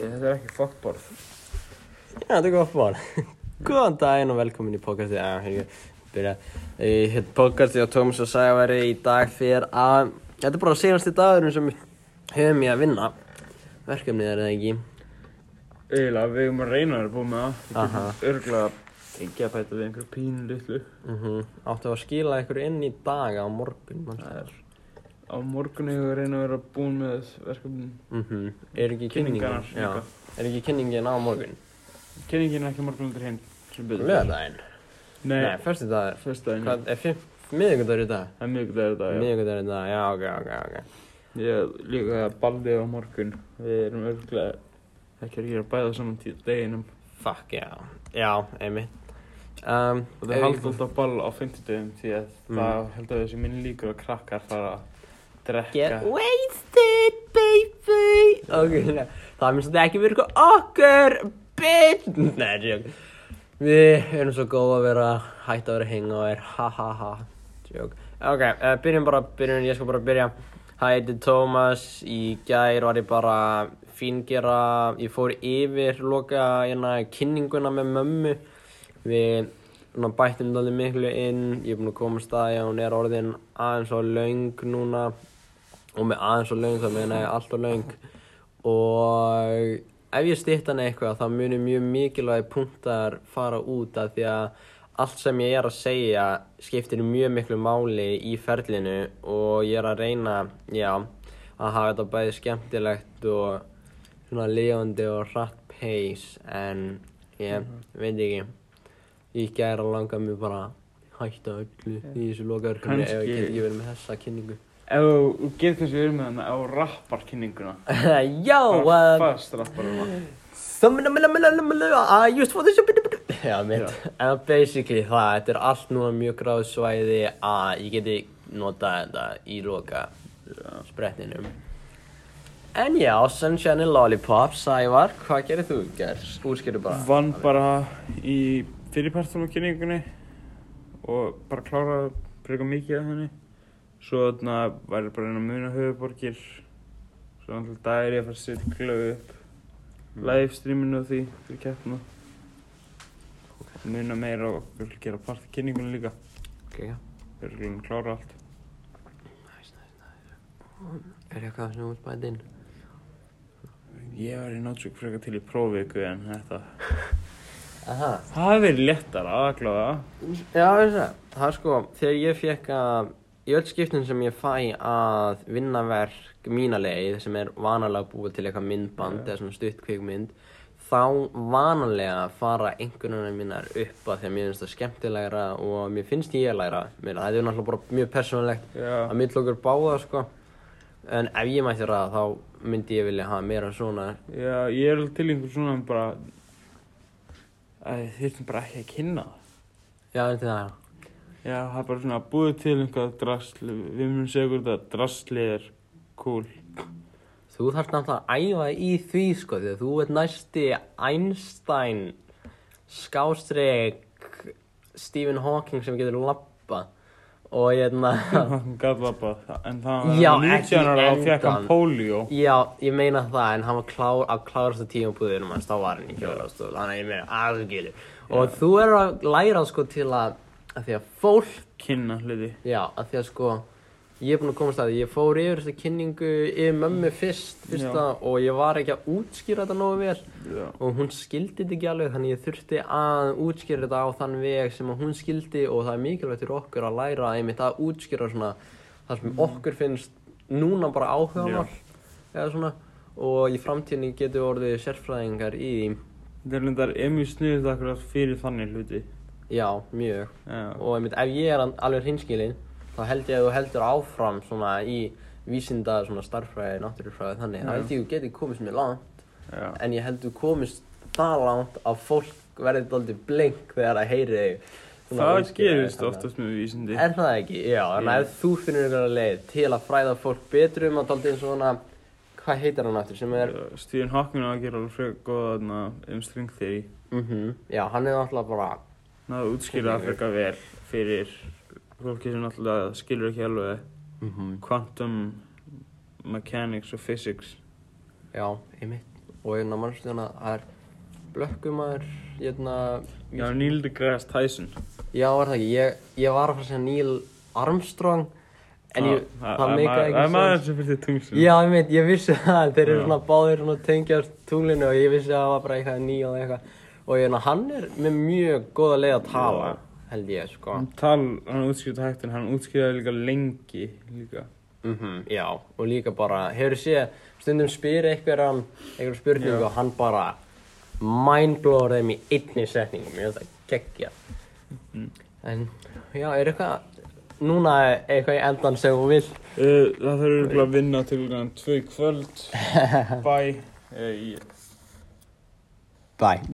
þetta er ekki fokkborð. Já, þetta er gott ból. Góðan daginn og velkomin í podcastið. Já, hérna, byrja. Í hérna podcastið á Tómas og Sævari í dag fyrir að... Þetta er bara senasti dagurinn sem við höfum í að vinna. Verkefnið er það ekki. Eiginlega, við erum að reyna að vera búið með það. Aha. örgulega ekki að bæta við einhverju pínu litlu. Uh Áttu að skila ykkur inn í dag á morgun. manstu? Það er á morgunni hefur við reyna að vera búin með verkefnin. Mhm. Er ekki kynningin? Er ekki kynningin á morgun? Kynningin er ekki morgun undir hinn. Lögadaginn? Nei, Nei, fyrstæðin. Hvað, er fimm? Miðvikudagur í dag? Það er mjög dagur þetta, já. Miðvikudagur í dag, já, ok, ok, ok. Ég líka ballið á morgun. Við erum örgulega ekki að gera bæða saman tíu deginum. Fuck, já. Já, einmitt. Um, Og það er haldið alltaf ball á 50 degum því að Mm. það heldur að þessi minn líkur að krakkar fara að drekka. Get wasted, baby. Ok, það minnst þetta ekki virka okkur, bitch. Nei, tjók Við erum svo góð að vera hægt að vera hangover, ha ha ha. Tjók Ok, uh, byrjum bara, byrjum, ég skal bara byrja. Ég heiti Tómas, í gær var ég bara fíngera, ég fór yfir loka hérna kynninguna með mömmu. Við svona, bættum þetta miklu inn, ég er búinn að komast að ég, hún er orðin aðeins á löng núna og með aðeins og löng þá meina ég allt og löng og ef ég stýtt hann eitthvað þá munir mjög mikilvægi punktar fara út af því að allt sem ég er að segja skiptir mjög miklu máli í ferlinu. Og ég er að reyna, já, að hafa þetta bæði skemmtilegt og svona lifandi og hratt pace. En ég veit ekki, ég gæra langa mig bara hætta öllu í þessu lokaverkefni ef ég get ekki verið með þessa kynningu. Ef þú getur kannski verið með hana á rapparkynninguna. Já, Bara uh, Fast rappar það. I used for this Já, mitt En basically það, þetta er allt núna mjög gráð svæði að ég geti notað þetta í loka sprettinum En já, Sunshine and Lollipop, Sævar, hvað gerir þú gerð? Útskýrðu bara Vann bara í fyrirpartum á kynningunni og bara kláraði breyka mikið af henni. Svo þarna væri bara einn að muna höfuborgir. Svo náttúrulega dagir ég að fara að setja glöðu upp livestreaminu og því fyrir keppna. Muna meira og vil gera part í kynningunni líka. Ok, já Við að klára allt. Næs, næs, næs Er eitthvað sem þú ert bæðið inn? Ég var í náttúrulega frekar til í prófviku en þetta. Aha Það hefði verið léttar aðgláða. Já, það er sko, þegar ég fekk að, í öll skiptin sem ég fæ að vinna verk mína leið, sem er vanalega búið til eitthvað myndband eða svona stutt kvikmynd, þá vanalega fara einhvernuna mínar upp að því að mér finnst það skemmtilegra og mér finnst ég að læra mér. Það er náttúrulega bara mjög persónulegt Já. að okkur báða, sko. En ef ég mætti ræða þá myndi ég vilja hafa meira svona, Já, ég er til einhver svona bara að þið þurfum bara ekki að kynna það. já, þetta er það. Já, það er bara svona búið til einhvað drasl, við munum segja hvort að drasli er cool. Þú þarft náttúrulega að æfa í því sko því að þú ert næsti Einstein skástrík Stephen Hawking sem getur lappa og ég hérna Hann gæti lappa, en það var ekki 19 ára og fekk hann póljó. Já, ég meina það en hann var klár, á klárastu tíma búðinum hans þá var hann í hjólastól þannig að ég meina að getur og þú er að læra sko til að að því að fólk Kynna hluti. Já, að því að sko ég er búinn að komast að því, ég fór yfir þessa kynningu yfir mömmu fyrst, fyrsta og ég var ekki að útskýra þetta nógu vel. Já. og hún skildi þetta ekki alveg þannig ég þurfti að útskýra þetta á þann veg sem hún skildi. Og það er mikilvægt fyrir okkur að læra einmitt að útskýra svona það sem okkur finnst núna bara áhugamál eða svona. Og í framtíðinni getur orðið sérfræðingar í Þetta er lindar emið sniðið akkurat fyrir þannig hluti. Já, mjög Já. og einmitt ef ég er alveg hinskilinn þá held ég að þú heldur áfram svona í vísinda svona starffræði, náttúrufræði þannig, Já. held ég að þú getur komist mér langt Já. en ég held þú komist það langt að fólk verði dálítið blink þegar það heyri þig Það gerist oftast með vísindi. Er það ekki? Já, Já. ef þú finnur einhverja leið til að fræða fólk betur um að dálítið svona hvað heitir hann aftur sem er Stephen Hawking á að gera alveg frekar góða um string theory. mhm, já, hann er náttúrulega bara Náðu útskýra það frekar vel fyrir fólki sem náttúrulega skilur ekki alveg mhm, quantum mechanics og physics. Já, einmitt. Og hérna mannstu hérna það er blökkumæður hérna Já, Neil deGrasse Tyson. já var það ekki? Ég, ég var að fara að segja Neil Armstrong en ég, það, það meika Það er ekki maður sem fyrir tungslum. já veit ég vissi það þeir eru svona báðir svona tengjast tunglinu og ég vissi að það var bara eitthvað Neil eitthvað og hérna hann er með mjög góða leið að tala held ég sko Hann tal, hann útskýrði hægt en hann útskýrði líka lengi líka. Mhm, já, og líka bara, hefur séð, stundum spyr einhverjan, einhver spurningu og hann bara mindblowar þeim í einni setningu, mér finnst það geggja. Mhm. En, já, er eitthvað, núna eitthvað í endan sem þú vill? Uh, það þarf örugglega að vinna til í kvöld. Bye. Uh, ég Bye.